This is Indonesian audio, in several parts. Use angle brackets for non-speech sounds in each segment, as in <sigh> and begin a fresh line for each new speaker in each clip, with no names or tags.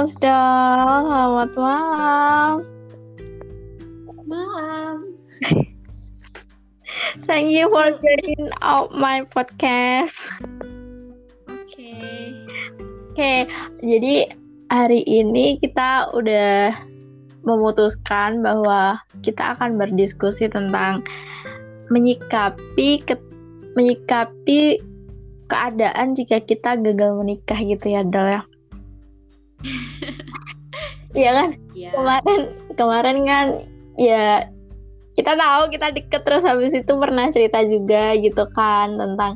Musdal, selamat malam.
Malam. <laughs>
Thank you for joining out my podcast.
Oke.
Oke, okay, jadi hari ini kita udah memutuskan bahwa kita akan berdiskusi tentang menyikapi ke, menyikapi keadaan jika kita gagal menikah gitu ya, Dol ya. <laughs> Iya kan?
Ya.
Kemarin kemarin kan ya kita tahu kita deket terus habis itu pernah cerita juga gitu kan tentang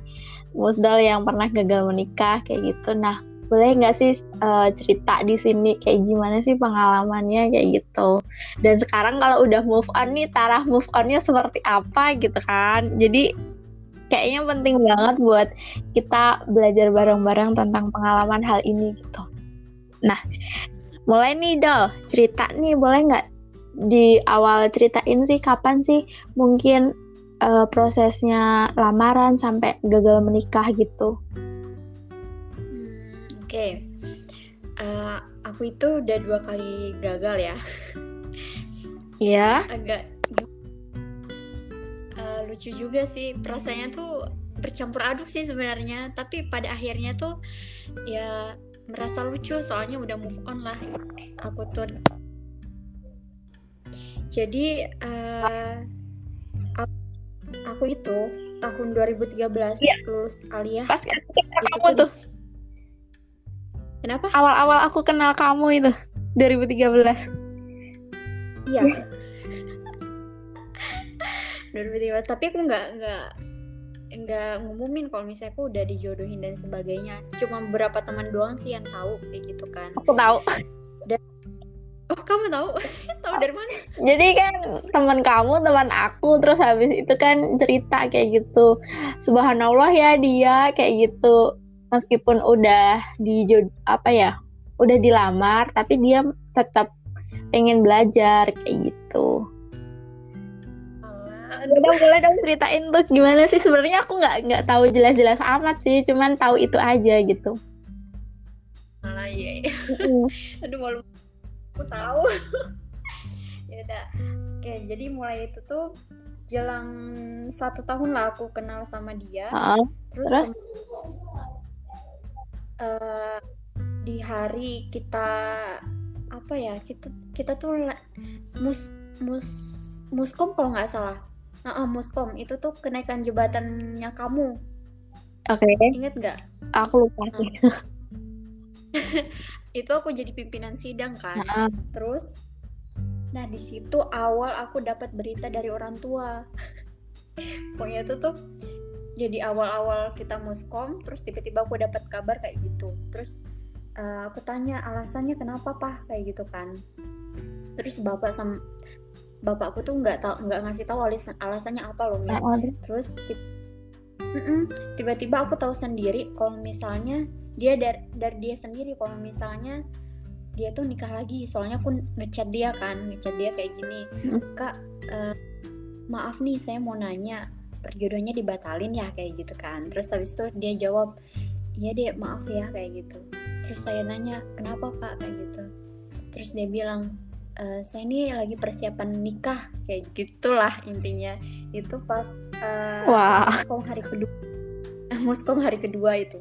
Musdal yang pernah gagal menikah kayak gitu. Nah, boleh nggak sih uh, cerita di sini kayak gimana sih pengalamannya kayak gitu. Dan sekarang kalau udah move on nih, taraf move onnya seperti apa gitu kan. Jadi kayaknya penting banget buat kita belajar bareng-bareng tentang pengalaman hal ini gitu. Nah, mulai nih Dol, cerita nih boleh nggak di awal ceritain sih kapan sih mungkin uh, prosesnya lamaran sampai gagal menikah gitu?
Hmm, Oke, okay. uh, aku itu udah dua kali gagal ya.
Iya.
Agak uh, lucu juga sih perasaannya tuh bercampur aduk sih sebenarnya. Tapi pada akhirnya tuh ya merasa lucu soalnya udah move on lah. Aku tuh jadi uh, aku, aku itu tahun 2013 ya. lulus aliyah.
Pas kamu tuh.
Kenapa?
Awal-awal aku kenal kamu itu 2013.
Iya. <laughs> 2013. Tapi aku nggak nggak nggak ngumumin kalau misalnya aku udah dijodohin dan sebagainya. Cuma beberapa teman doang sih yang tahu kayak gitu kan.
Aku tahu.
Dan Oh, kamu tahu? <laughs> tahu dari mana?
Jadi kan teman kamu, teman aku, terus habis itu kan cerita kayak gitu. Subhanallah ya dia kayak gitu. Meskipun udah di apa ya? Udah dilamar, tapi dia tetap pengen belajar kayak gitu. Udah boleh dong ceritain tuh gimana sih? Sebenarnya aku nggak nggak tahu jelas-jelas amat sih, cuman tahu itu aja gitu.
Malah iya. iya. Aduh malu. Aku tahu. <laughs> Ya udah. Oke jadi mulai itu tuh jelang satu tahun lah aku kenal sama dia.
Uh,
terus,
terus?
Uh, di hari kita apa ya kita kita tuh mus mus muskom kalau nggak salah uh, uh, muskom itu tuh kenaikan jebatannya kamu.
Oke. Okay.
inget nggak?
Aku lupa sih. <laughs>
Itu aku jadi pimpinan sidang kan. Uh. terus nah di situ awal aku dapat berita dari orang tua. <laughs> Pokoknya itu tuh jadi awal-awal kita muskom terus tiba-tiba aku dapat kabar kayak gitu. Terus uh, aku tanya alasannya kenapa pak kayak gitu kan. Terus bapak sama bapakku tuh nggak tau nggak ngasih tahu alasan alasannya apa loh uh, terus tiba-tiba aku tahu sendiri kalau misalnya dia dari dari dia sendiri kalau misalnya dia tuh nikah lagi. Soalnya aku ngechat dia kan ngechat dia kayak gini kak uh, maaf nih saya mau nanya perjodohnya dibatalin ya? Kayak gitu kan. Terus habis itu dia jawab iya deh maaf ya kayak gitu. Terus saya nanya kenapa kak? Kayak gitu. Terus dia bilang e, saya ini lagi persiapan nikah kayak gitulah intinya. Itu pas uh,
wow.
muskom hari kedua. Muskom hari kedua itu.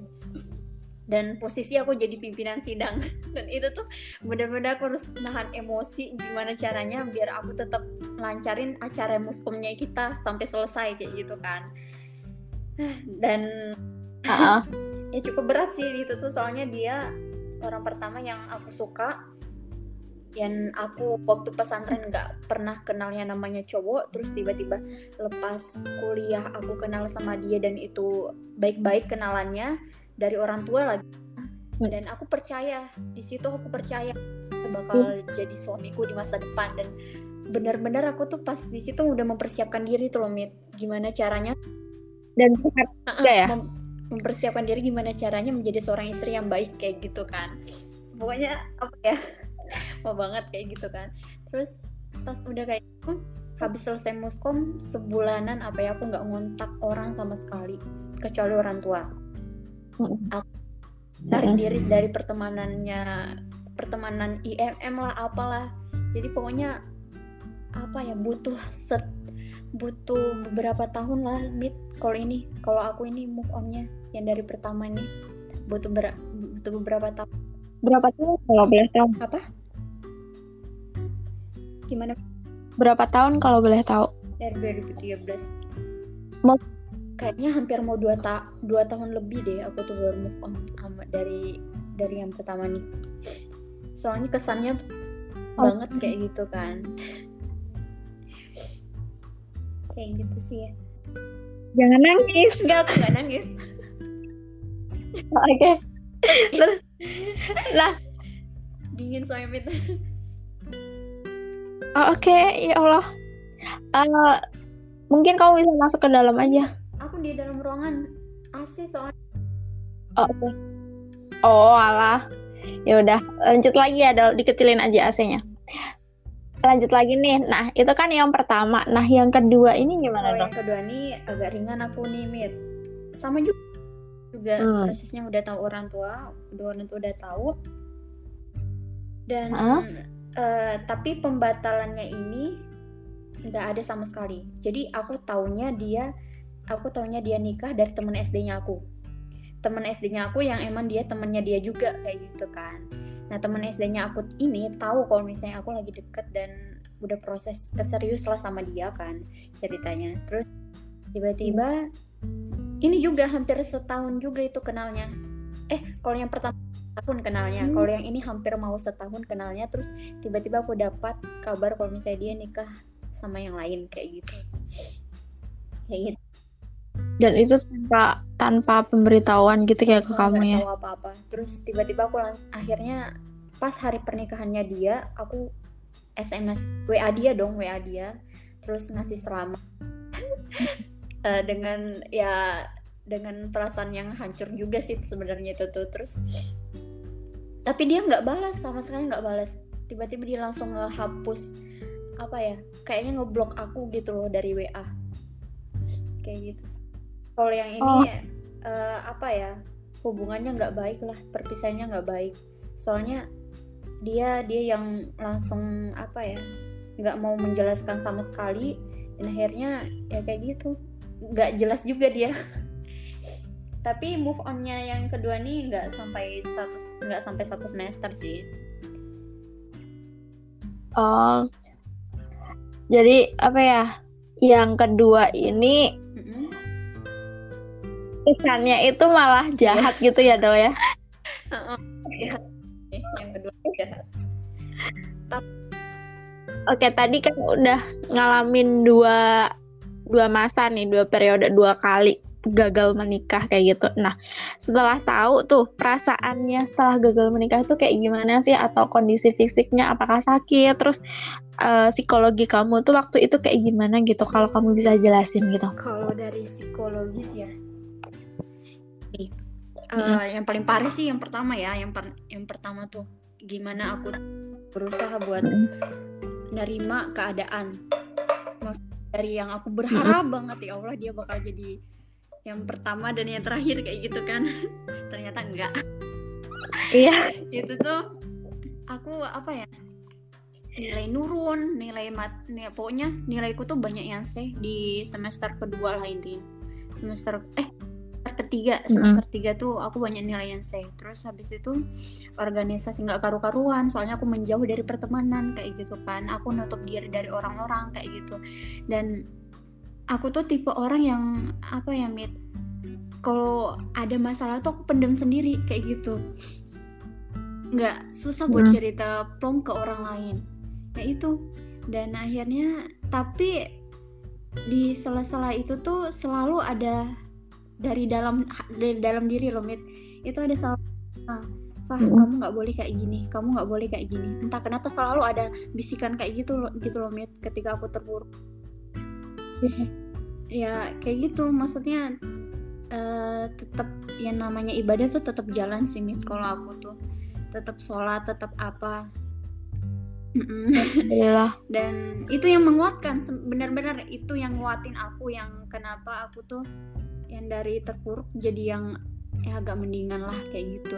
Dan posisi aku jadi pimpinan sidang. <laughs> Dan itu tuh benar-benar aku harus nahan emosi gimana caranya biar aku tetap lancarin acara muskomnya kita sampai selesai kayak gitu kan. Dan uh-uh. <laughs> ya cukup berat sih itu tuh soalnya dia orang pertama yang aku suka dan aku waktu pesantren nggak pernah kenalnya namanya cowok terus tiba-tiba lepas kuliah aku kenal sama dia dan itu baik-baik kenalannya dari orang tua lagi. Dan aku percaya di situ aku percaya bakal jadi suamiku di masa depan. Dan benar-benar aku tuh pas di situ udah mempersiapkan diri tuh loh Mit. Gimana caranya
dan uh, ya?
mem mempersiapkan diri gimana caranya menjadi seorang istri yang baik kayak gitu kan. Pokoknya apa ya mau banget kayak gitu kan. Terus pas udah kayak gitu, habis selesai muskom sebulanan apa ya aku nggak ngontak orang sama sekali kecuali orang tua. Aku tarik diri dari pertemanannya pertemanan IMM lah apalah. Jadi pokoknya apa ya butuh set butuh beberapa tahun lah mid kalau ini kalau aku ini move onnya yang dari pertama ini. Butuh ber butuh beberapa tahun
berapa tahun kalau boleh tahu?
Apa? Gimana?
Berapa tahun kalau boleh tahu?
Dari 2013
Mau-
kayaknya hampir mau dua ta dua tahun lebih deh aku tuh baru move on sama dari dari yang pertama nih. Soalnya kesannya
Oh.
banget kayak gitu kan. Kayak gitu sih ya.
Jangan nangis.
Enggak aku nggak nangis.
Oke. <laughs> Terus <laughs> lah.
Dingin soalnya Mit.
oh, oke. Ya Allah. Eh, mungkin kamu bisa masuk ke dalam aja.
Aku di dalam ruangan. AC soalnya.
Oh, oke. Oh alah. Ya udah lanjut lagi ya dikecilin aja AC-nya lanjut lagi nih. Nah itu kan yang pertama. Nah yang kedua ini gimana
kalau
dong
yang kedua nih agak ringan aku nih Mit. Sama juga juga
Hmm.
prosesnya udah tahu orang tua udah orang tua udah tahu. Dan
Hah?
eh, tapi pembatalannya ini nggak ada sama sekali. Jadi aku taunya dia aku taunya dia nikah dari temen SD-nya aku. Temen SD-nya aku yang emang dia temennya dia juga kayak gitu kan. Nah temen SD-nya aku ini tahu kalau misalnya aku lagi deket dan udah proses keserius lah sama dia kan ceritanya. Terus tiba-tiba ini juga hampir setahun juga itu kenalnya. Eh kalau yang pertama tahun kenalnya.
Hmm.
kalau yang ini hampir mau setahun kenalnya terus tiba-tiba aku dapat kabar kalau misalnya dia nikah sama yang lain kayak gitu. Kayak gitu.
Dan itu tanpa tanpa pemberitahuan gitu kayak ke kamu ya?
tahu apa-apa. Terus tiba-tiba aku langsung akhirnya pas hari pernikahannya dia aku SMS WA dia dong WA dia. Terus ngasih selamat <laughs> Eh, dengan ya dengan perasaan yang hancur juga sih sebenarnya itu tuh terus tapi dia nggak balas sama sekali nggak balas. Tiba-tiba dia langsung ngehapus apa ya kayaknya ngeblok aku gitu loh dari WA kayak gitu kalau yang ini
Oh.
eh, apa ya hubungannya nggak baik lah perpisahannya nggak baik. Soalnya dia dia yang langsung apa ya nggak mau menjelaskan sama sekali. Dan akhirnya ya kayak gitu nggak jelas juga dia. Tapi move onnya yang kedua nih nggak sampai satu nggak sampai satu semester sih.
Oh. Jadi apa ya yang kedua ini kesannya itu malah jahat gitu ya Dol ya?
Yang kedua jahat.
Oke, tadi kan udah ngalamin dua dua masa nih, dua periode, dua kali gagal menikah kayak gitu. Nah, setelah tahu tuh perasaannya setelah gagal menikah itu kayak gimana sih? Atau kondisi fisiknya apakah sakit, terus eh, psikologi kamu tuh waktu itu kayak gimana gitu? Kalau kamu bisa jelasin gitu.
kalau dari psikologis ya. Nih eh,
Mm-mm.
yang paling parah sih yang pertama ya. Yang per- yang pertama tuh gimana aku berusaha buat nerima keadaan dari yang aku berharap banget ya Allah dia bakal jadi yang pertama dan yang terakhir kayak gitu kan. <laughs> Ternyata enggak.
Iya. <laughs>
itu tuh aku apa ya nilai nurun nilai mat nih, pokoknya nilaiku tuh banyak yang C di semester kedua lah intinya. Semester eh ketiga semester tiga tuh aku banyak nilai yang C terus habis itu organisasi nggak karu-karuan soalnya aku menjauh dari pertemanan kayak gitu kan. Aku nutup diri dari orang-orang kayak gitu. Dan aku tuh tipe orang yang apa ya mit? Kalau ada masalah tuh aku pendem sendiri kayak gitu. Nggak susah buat
Hmm.
cerita plong ke orang lain. Ya itu. Dan akhirnya tapi di sela-sela itu tuh selalu ada dari dalam dari dalam diri loh mit. Itu ada salah ah, Fah,
Mm.
kamu nggak boleh kayak gini kamu nggak boleh kayak gini. Entah kenapa selalu ada bisikan kayak gitu loh gitu loh mit ketika aku terpuruk. Ya kayak gitu. Maksudnya eh tetap yang namanya ibadah tuh tetap jalan sih mit kalau aku tuh. Tetap sholat tetap apa.
Alhamdulillah. <laughs>
dan itu yang menguatkan benar-benar itu yang nguatin aku yang kenapa aku tuh yang dari terpuruk jadi yang ya agak mendingan lah kayak gitu.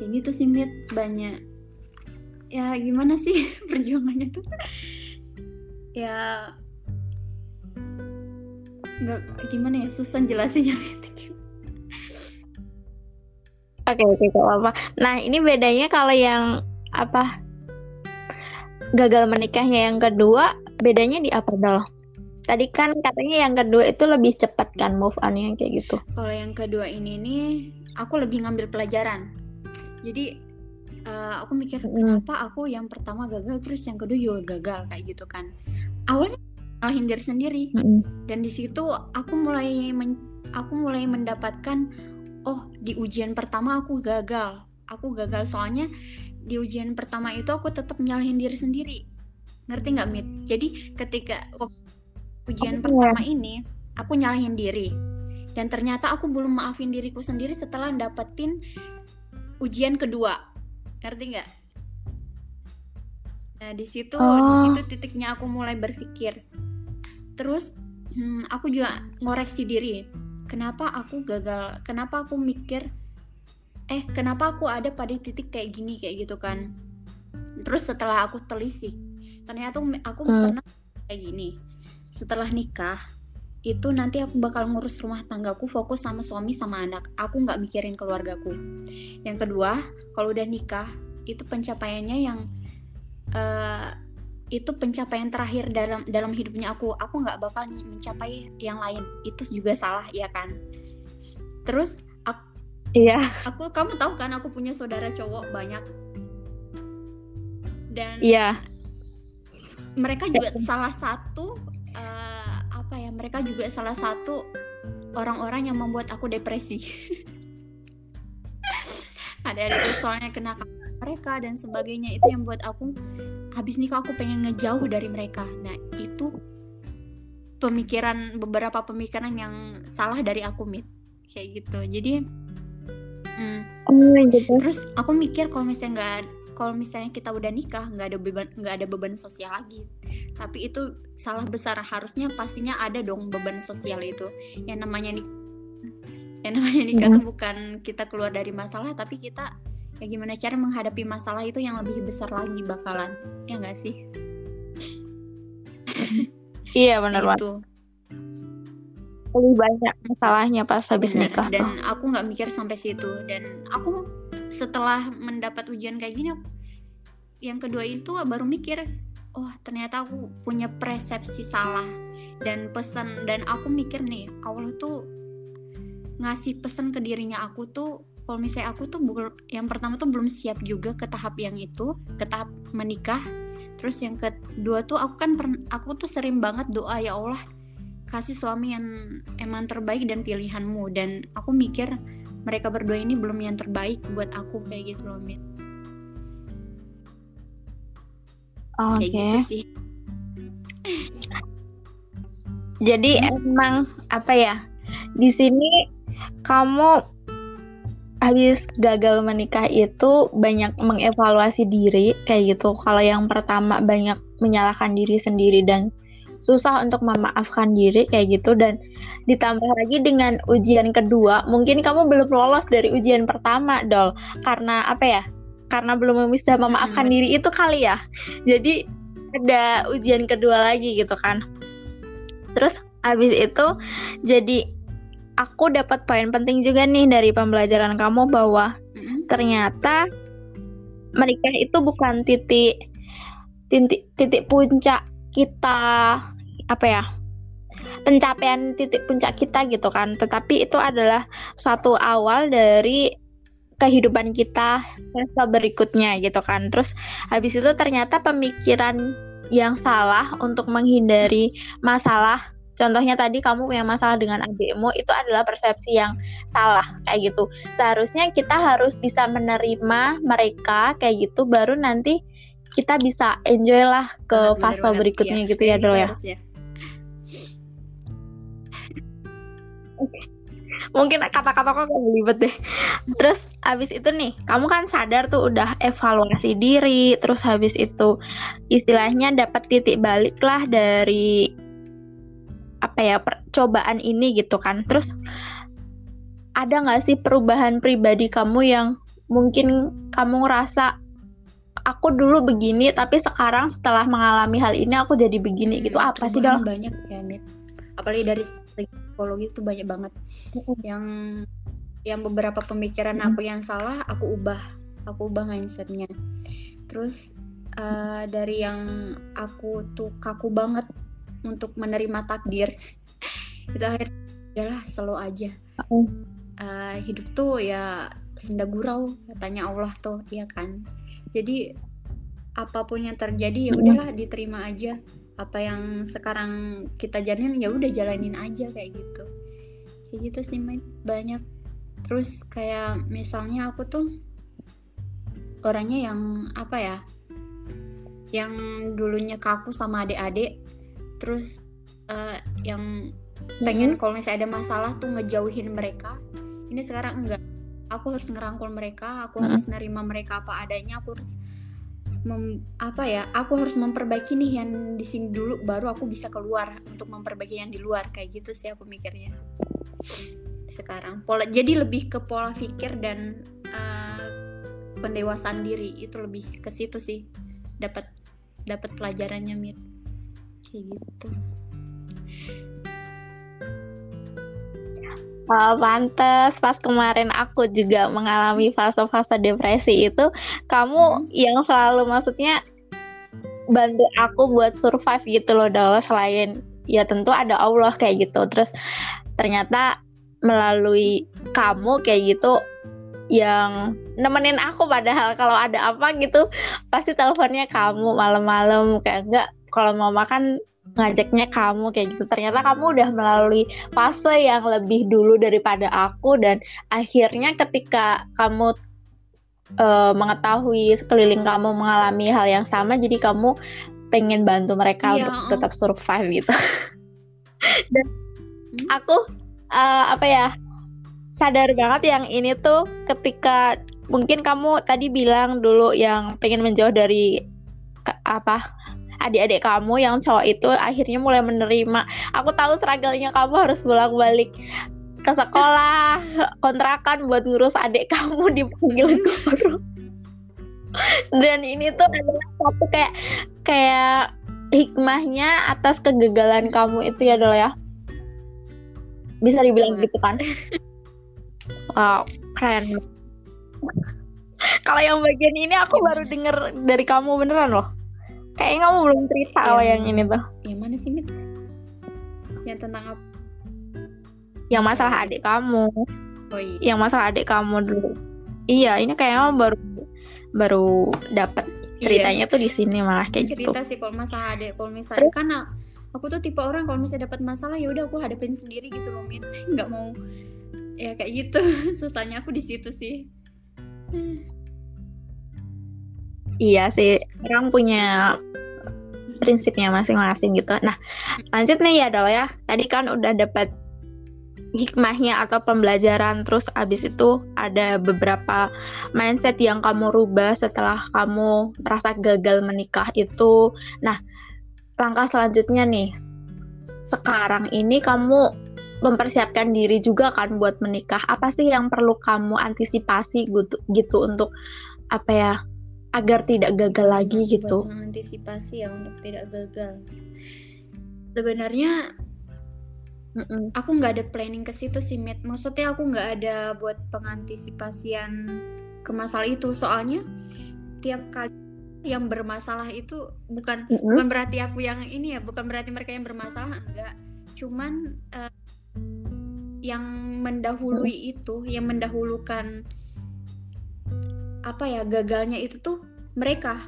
Kayak gitu sih mit. Banyak. Ya gimana sih <laughs> perjuangannya tuh? Ya nggak gimana ya? Susah jelasinnya <laughs>
Oke oke gak apa-apa. Nah ini bedanya kalau yang apa gagal menikahnya yang kedua bedanya di apa dong? Tadi kan katanya yang kedua itu lebih cepat kan move on yang kayak gitu.
Kalau yang kedua ini nih aku lebih ngambil pelajaran. Jadi uh, aku mikir mm. kenapa aku yang pertama gagal terus yang kedua juga gagal kayak gitu kan. Awalnya ngalahin diri sendiri mm. dan di situ aku mulai men aku mulai mendapatkan oh di ujian pertama aku gagal aku gagal soalnya di ujian pertama itu aku tetap nyalahin diri sendiri ngerti nggak mit jadi ketika ujian oh, pertama ini aku nyalahin diri. Dan ternyata aku belum maafin diriku sendiri setelah dapetin ujian kedua. Ngerti nggak? Nah di situ oh. di situ titiknya aku mulai berpikir. Terus hmm, aku juga ngoreksi diri. Kenapa aku gagal? Kenapa aku mikir eh kenapa aku ada pada titik kayak gini kayak gitu kan? Terus setelah aku telisik ternyata aku hmm. pernah kayak gini setelah nikah itu nanti aku bakal ngurus rumah tanggaku fokus sama suami sama anak. Aku nggak mikirin keluargaku. Yang kedua kalau udah nikah itu pencapaiannya yang uh, itu pencapaian terakhir dalam dalam hidupnya aku. Aku nggak bakal mencapai yang lain. Itu juga salah ya kan? Terus aku,
iya.
aku kamu tahu kan aku punya saudara cowok banyak? Dan
iya.
mereka juga salah satu uh, apa ya mereka juga salah satu orang-orang yang membuat aku depresi. <laughs> Ada itu soalnya kena mereka dan sebagainya itu yang buat aku habis nikah aku pengen ngejauh dari mereka. Nah itu pemikiran beberapa pemikiran yang salah dari aku mit. Kayak gitu. Jadi mm, oh, gitu. terus aku mikir kalau misalnya nggak kalau misalnya kita udah nikah nggak ada beban nggak ada beban sosial lagi tapi itu salah besar. Harusnya pastinya ada dong beban sosial itu. Yang namanya nik yang namanya nikah hmm. tuh bukan kita keluar dari masalah tapi kita ya gimana cara menghadapi masalah itu yang lebih besar lagi bakalan. Ya nggak sih?
Iya benar banget lebih banyak masalahnya pas habis Bener. nikah.
Dan tuh. aku nggak mikir sampai situ. Dan aku setelah mendapat ujian kayak gini yang kedua itu baru mikir oh ternyata aku punya persepsi salah dan pesan dan aku mikir nih Allah tuh ngasih pesan ke dirinya aku tuh kalau misalnya aku tuh yang pertama tuh belum siap juga ke tahap yang itu ke tahap menikah. Terus yang kedua tuh aku kan aku tuh sering banget doa ya Allah kasih suami yang emang terbaik dan pilihanmu. Dan aku mikir mereka berdua ini belum yang terbaik buat aku kayak gitu loh Mit.
Oke. Okay. gitu sih. Jadi emang apa ya? Di sini kamu habis gagal menikah itu banyak mengevaluasi diri kayak gitu. Kalau yang pertama banyak menyalahkan diri sendiri dan susah untuk memaafkan diri kayak gitu dan ditambah lagi dengan ujian kedua, mungkin kamu belum lolos dari ujian pertama, Dol. Karena apa ya? Karena belum bisa memaafkan hmm. diri itu kali ya. Jadi ada ujian kedua lagi gitu kan. Terus habis itu jadi aku dapat poin penting juga nih dari pembelajaran kamu bahwa mm-hmm. ternyata menikah itu bukan titik titik titik puncak kita apa ya pencapaian titik puncak kita gitu kan tetapi itu adalah suatu awal dari kehidupan kita fase berikutnya gitu kan terus habis itu ternyata pemikiran yang salah untuk menghindari masalah Contohnya tadi kamu punya masalah dengan adikmu itu adalah persepsi yang salah kayak gitu. Seharusnya kita harus bisa menerima mereka kayak gitu baru nanti kita bisa enjoy lah ke fase berikutnya iya. gitu ya Dol ya. Mungkin kata-kata kok gak belibet deh. Terus habis itu nih, kamu kan sadar tuh udah evaluasi diri, terus habis itu istilahnya dapat titik balik lah dari apa ya percobaan ini gitu kan. Terus ada nggak sih perubahan pribadi kamu yang mungkin kamu ngerasa aku dulu begini tapi sekarang setelah mengalami hal ini aku jadi begini gitu? Apa sih dong
banyak ya Mit apalagi dari segi psikologis tuh banyak banget. Yang yang beberapa pemikiran aku yang salah aku ubah. Aku ubah mindsetnya. Terus eh, dari yang aku tuh kaku banget untuk menerima takdir <laughs> itu akhirnya adalah slow aja. Eh, hidup tuh ya senda gurau katanya Allah tuh ya kan? Jadi apa pun yang terjadi ya udahlah diterima aja apa yang sekarang kita jalanin ya udah jalanin aja kayak gitu. Kayak gitu sih banyak. Terus kayak misalnya aku tuh orangnya yang apa ya yang dulunya kaku sama adik-adik terus eh, yang pengen kalau misalnya ada masalah tuh ngejauhin mereka. Ini sekarang enggak. Aku harus ngerangkul mereka aku
Mm.
harus nerima mereka apa adanya aku harus mem- apa ya aku harus memperbaiki nih yang di sini dulu baru aku bisa keluar untuk memperbaiki yang di luar. Kayak gitu sih aku mikirnya. Sekarang. Pola jadi lebih ke pola pikir dan eh, pendewasaan diri. Itu lebih ke situ sih. Dapat dapat pelajarannya mit. Kayak gitu
Oh, pantes. Pas kemarin aku juga mengalami fase-fase depresi itu kamu
Hmm.
yang selalu maksudnya bantu aku buat survive gitu loh Dol. Selain ya tentu ada Allah kayak gitu. Terus ternyata melalui kamu kayak gitu yang nemenin aku padahal kalau ada apa gitu pasti teleponnya kamu malam-malam kayak enggak. Kalau mau makan ngajaknya kamu kayak gitu. Ternyata kamu udah melalui fase yang lebih dulu daripada aku dan akhirnya ketika kamu eh, mengetahui sekeliling kamu mengalami hal yang sama jadi kamu pengen bantu mereka
Iya,
untuk tetap survive gitu. <laughs> Dan
Hmm.
aku eh, apa ya sadar banget yang ini tuh ketika mungkin kamu tadi bilang dulu yang pengen menjauh dari ke- apa adik-adik kamu yang cowok itu akhirnya mulai menerima. Aku tahu struggle-nya kamu harus bolak-balik ke sekolah <laughs> kontrakan buat ngurus adik kamu dipanggil <laughs> guru. Dan ini tuh adalah satu kayak kayak hikmahnya atas kegagalan kamu itu ya Dol ya. Bisa dibilang gitu kan? Wow keren. <laughs> Kalau yang bagian ini aku baru denger dari kamu beneran loh kayaknya kamu belum cerita
Yang-
yang ini tuh.
yang mana sih mit? Yang tentang apa?
Yang
Masalah
adik kamu.
Oh iya.
Yang masalah adik kamu dulu. Iya ini kayaknya baru baru dapat ceritanya tuh di sini malah kayak gitu
cerita sih kalau masalah adek kalau misalnya karena aku tuh tipe orang kalau misalnya dapat masalah ya udah aku hadapin sendiri gitu loh mit. <laughs> Nggak mau ya kayak gitu. <laughs> Susahnya aku di situ sih
iya sih orang punya prinsipnya masing-masing gitu. Nah lanjut nih ya Dol ya. Tadi kan udah dapat hikmahnya atau pembelajaran terus abis itu ada beberapa mindset yang kamu rubah setelah kamu merasa gagal menikah itu. Nah langkah selanjutnya nih. Sekarang ini kamu mempersiapkan diri juga kan buat menikah. Apa sih yang perlu kamu antisipasi gitu gitu untuk apa ya agar tidak gagal lagi
Buat
gitu.
mengantisipasi ya untuk tidak gagal. Sebenarnya
Mm-mm.
aku nggak ada planning ke situ sih mit. Maksudnya aku nggak ada buat pengantisipasian ke masalah itu. Soalnya tiap kali yang bermasalah itu bukan
Mm-mm.
bukan berarti aku yang ini ya bukan berarti mereka yang bermasalah enggak. Cuman eh, yang mendahului itu yang mendahulukan apa ya gagalnya itu tuh mereka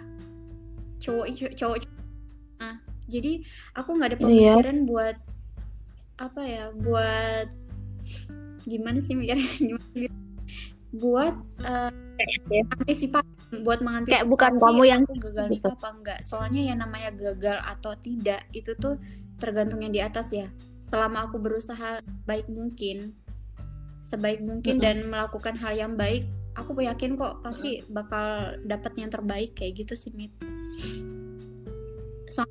cowok cowok nah jadi aku nggak ada
Iya.
pemikiran buat apa ya buat gimana sih mikirnya <laughs> Gimana? buat eh, antisipasi buat mengantisipasi
Kayak bukan kamu yang
aku gagal
gitu.
nikah apa enggak soalnya yang namanya gagal atau tidak itu tuh tergantung yang di atas ya selama aku berusaha baik mungkin sebaik mungkin
Mm-mm.
dan melakukan hal yang baik aku yakin kok pasti bakal dapat yang terbaik kayak gitu sih mit. So-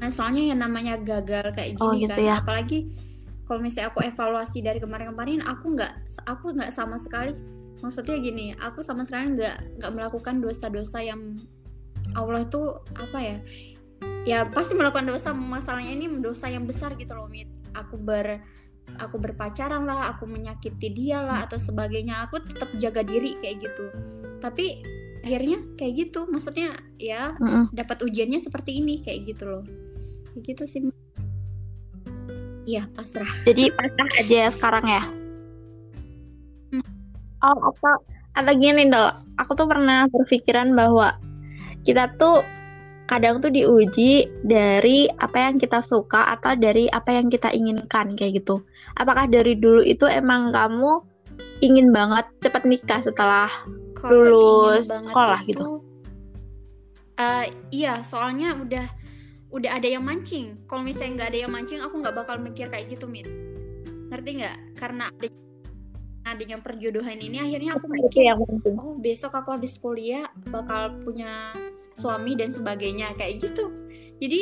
nah, soalnya yang namanya gagal kayak
Oh,
gini
gitu
kan
ya.
apalagi kalau misalnya aku evaluasi dari kemarin-kemarin aku nggak aku nggak sama sekali maksudnya gini aku sama sekali nggak nggak melakukan dosa-dosa yang Allah tuh apa ya ya pasti melakukan dosa masalahnya ini dosa yang besar gitu loh mit. Aku ber aku berpacaran lah aku menyakiti dia lah atau sebagainya aku tetap jaga diri kayak gitu tapi akhirnya kayak gitu maksudnya ya
Mm-mm.
dapat ujiannya seperti ini kayak gitu loh kayak gitu sih iya pasrah
Jadi pasrah aja sekarang ya.
Hmm.
Oh, apa atau gini dong. Aku tuh pernah berpikiran bahwa kita tuh kadang tuh diuji dari apa yang kita suka atau dari apa yang kita inginkan kayak gitu. Apakah dari dulu itu emang kamu ingin banget cepet nikah setelah
Kalau
Lulus sekolah
itu,
gitu?
eh, iya soalnya udah udah ada yang mancing kalau misalnya nggak ada yang mancing aku nggak bakal mikir kayak gitu mit ngerti nggak karena ada adanya perjodohan ini akhirnya aku mikir
yang penting.
oh besok aku habis kuliah bakal punya suami dan sebagainya kayak gitu jadi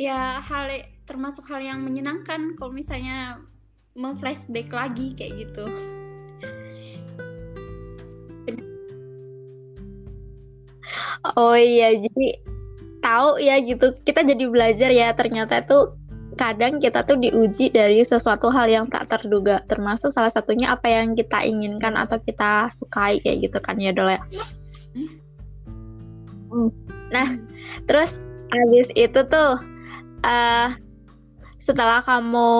ya hal termasuk hal yang menyenangkan kalau misalnya memflashback lagi kayak gitu
Oh iya, jadi tahu ya gitu. Kita jadi belajar ya ternyata itu kadang kita tuh diuji dari sesuatu hal yang tak terduga, termasuk salah satunya apa yang kita inginkan atau kita sukai kayak gitu kan ya Dol ya. Hmm. Nah, terus habis itu tuh eh setelah kamu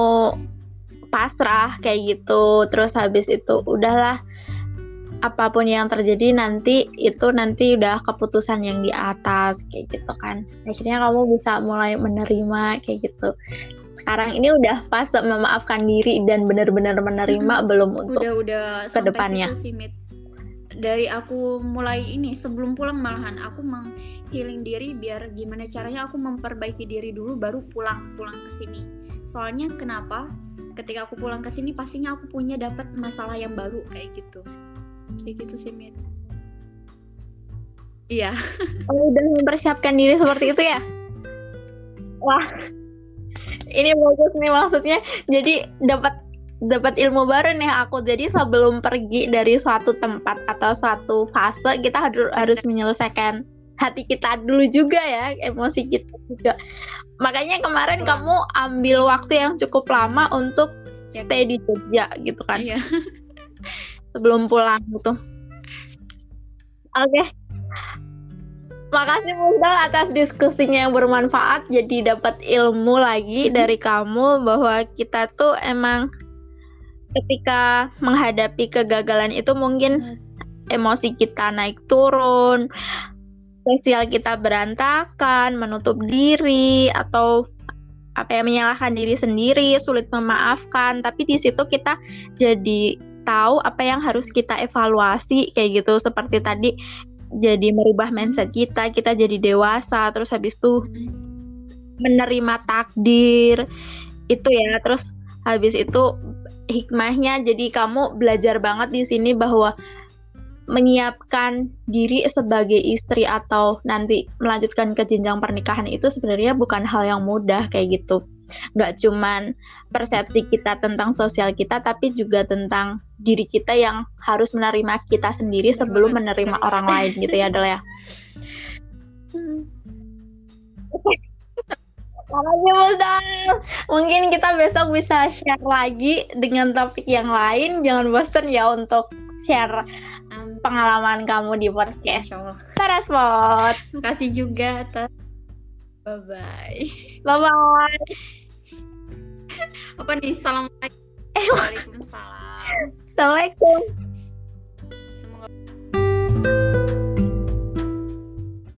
pasrah kayak gitu, terus habis itu udahlah apa pun yang terjadi nanti itu nanti udah keputusan yang di atas kayak gitu kan akhirnya kamu bisa mulai menerima kayak gitu sekarang ini udah fase memaafkan diri dan benar-benar menerima
Hmm,
belum untuk
udah udah ke depannya. sih Mit. Dari aku mulai ini sebelum pulang malahan aku menghealing diri biar gimana caranya aku memperbaiki diri dulu baru pulang pulang ke sini. Soalnya kenapa? Ketika aku pulang ke sini pastinya aku punya dapat masalah yang baru kayak gitu. Kayak gitu sih Mit. Iya.
Kamu <laughs> udah mempersiapkan diri seperti itu ya? Wah. Ini bagus nih maksudnya. Jadi dapat dapat ilmu baru nih aku. Jadi sebelum pergi dari suatu tempat atau suatu fase kita harus harus menyelesaikan hati kita dulu juga ya emosi kita juga. Makanya kemarin
Pulang.
kamu ambil waktu yang cukup lama untuk
Ya.
stay di Jogja gitu kan?
Iya. <laughs>
Sebelum pulang gitu. Oke. Makasih Musdal atas diskusinya yang bermanfaat. Jadi dapat ilmu lagi dari kamu bahwa kita tuh emang ketika menghadapi kegagalan itu mungkin emosi kita naik turun, sosial kita berantakan, menutup diri atau apa ya menyalahkan diri sendiri, sulit memaafkan. Tapi di situ kita jadi tahu apa yang harus kita evaluasi kayak gitu. Seperti tadi jadi merubah mindset kita, kita jadi dewasa, terus habis itu menerima takdir. Itu ya, terus habis itu hikmahnya jadi kamu belajar banget di sini bahwa menyiapkan diri sebagai istri atau nanti melanjutkan ke jenjang pernikahan itu sebenarnya bukan hal yang mudah kayak gitu. Nggak cuman persepsi kita tentang sosial kita, tapi juga tentang diri kita yang harus menerima kita sendiri sebelum menerima orang lain gitu ya, Del ya. <laughs> Makasih Musdal. Mungkin kita besok bisa share lagi dengan topik yang lain. Jangan bosan ya untuk share
Um,
pengalaman kamu di podcast
Allah.
Paraspot.
Makasih juga atas bye bye
Bye bye.
apa nih salam
Eh, <laughs>
Waalaikumsalam
Assalamualaikum.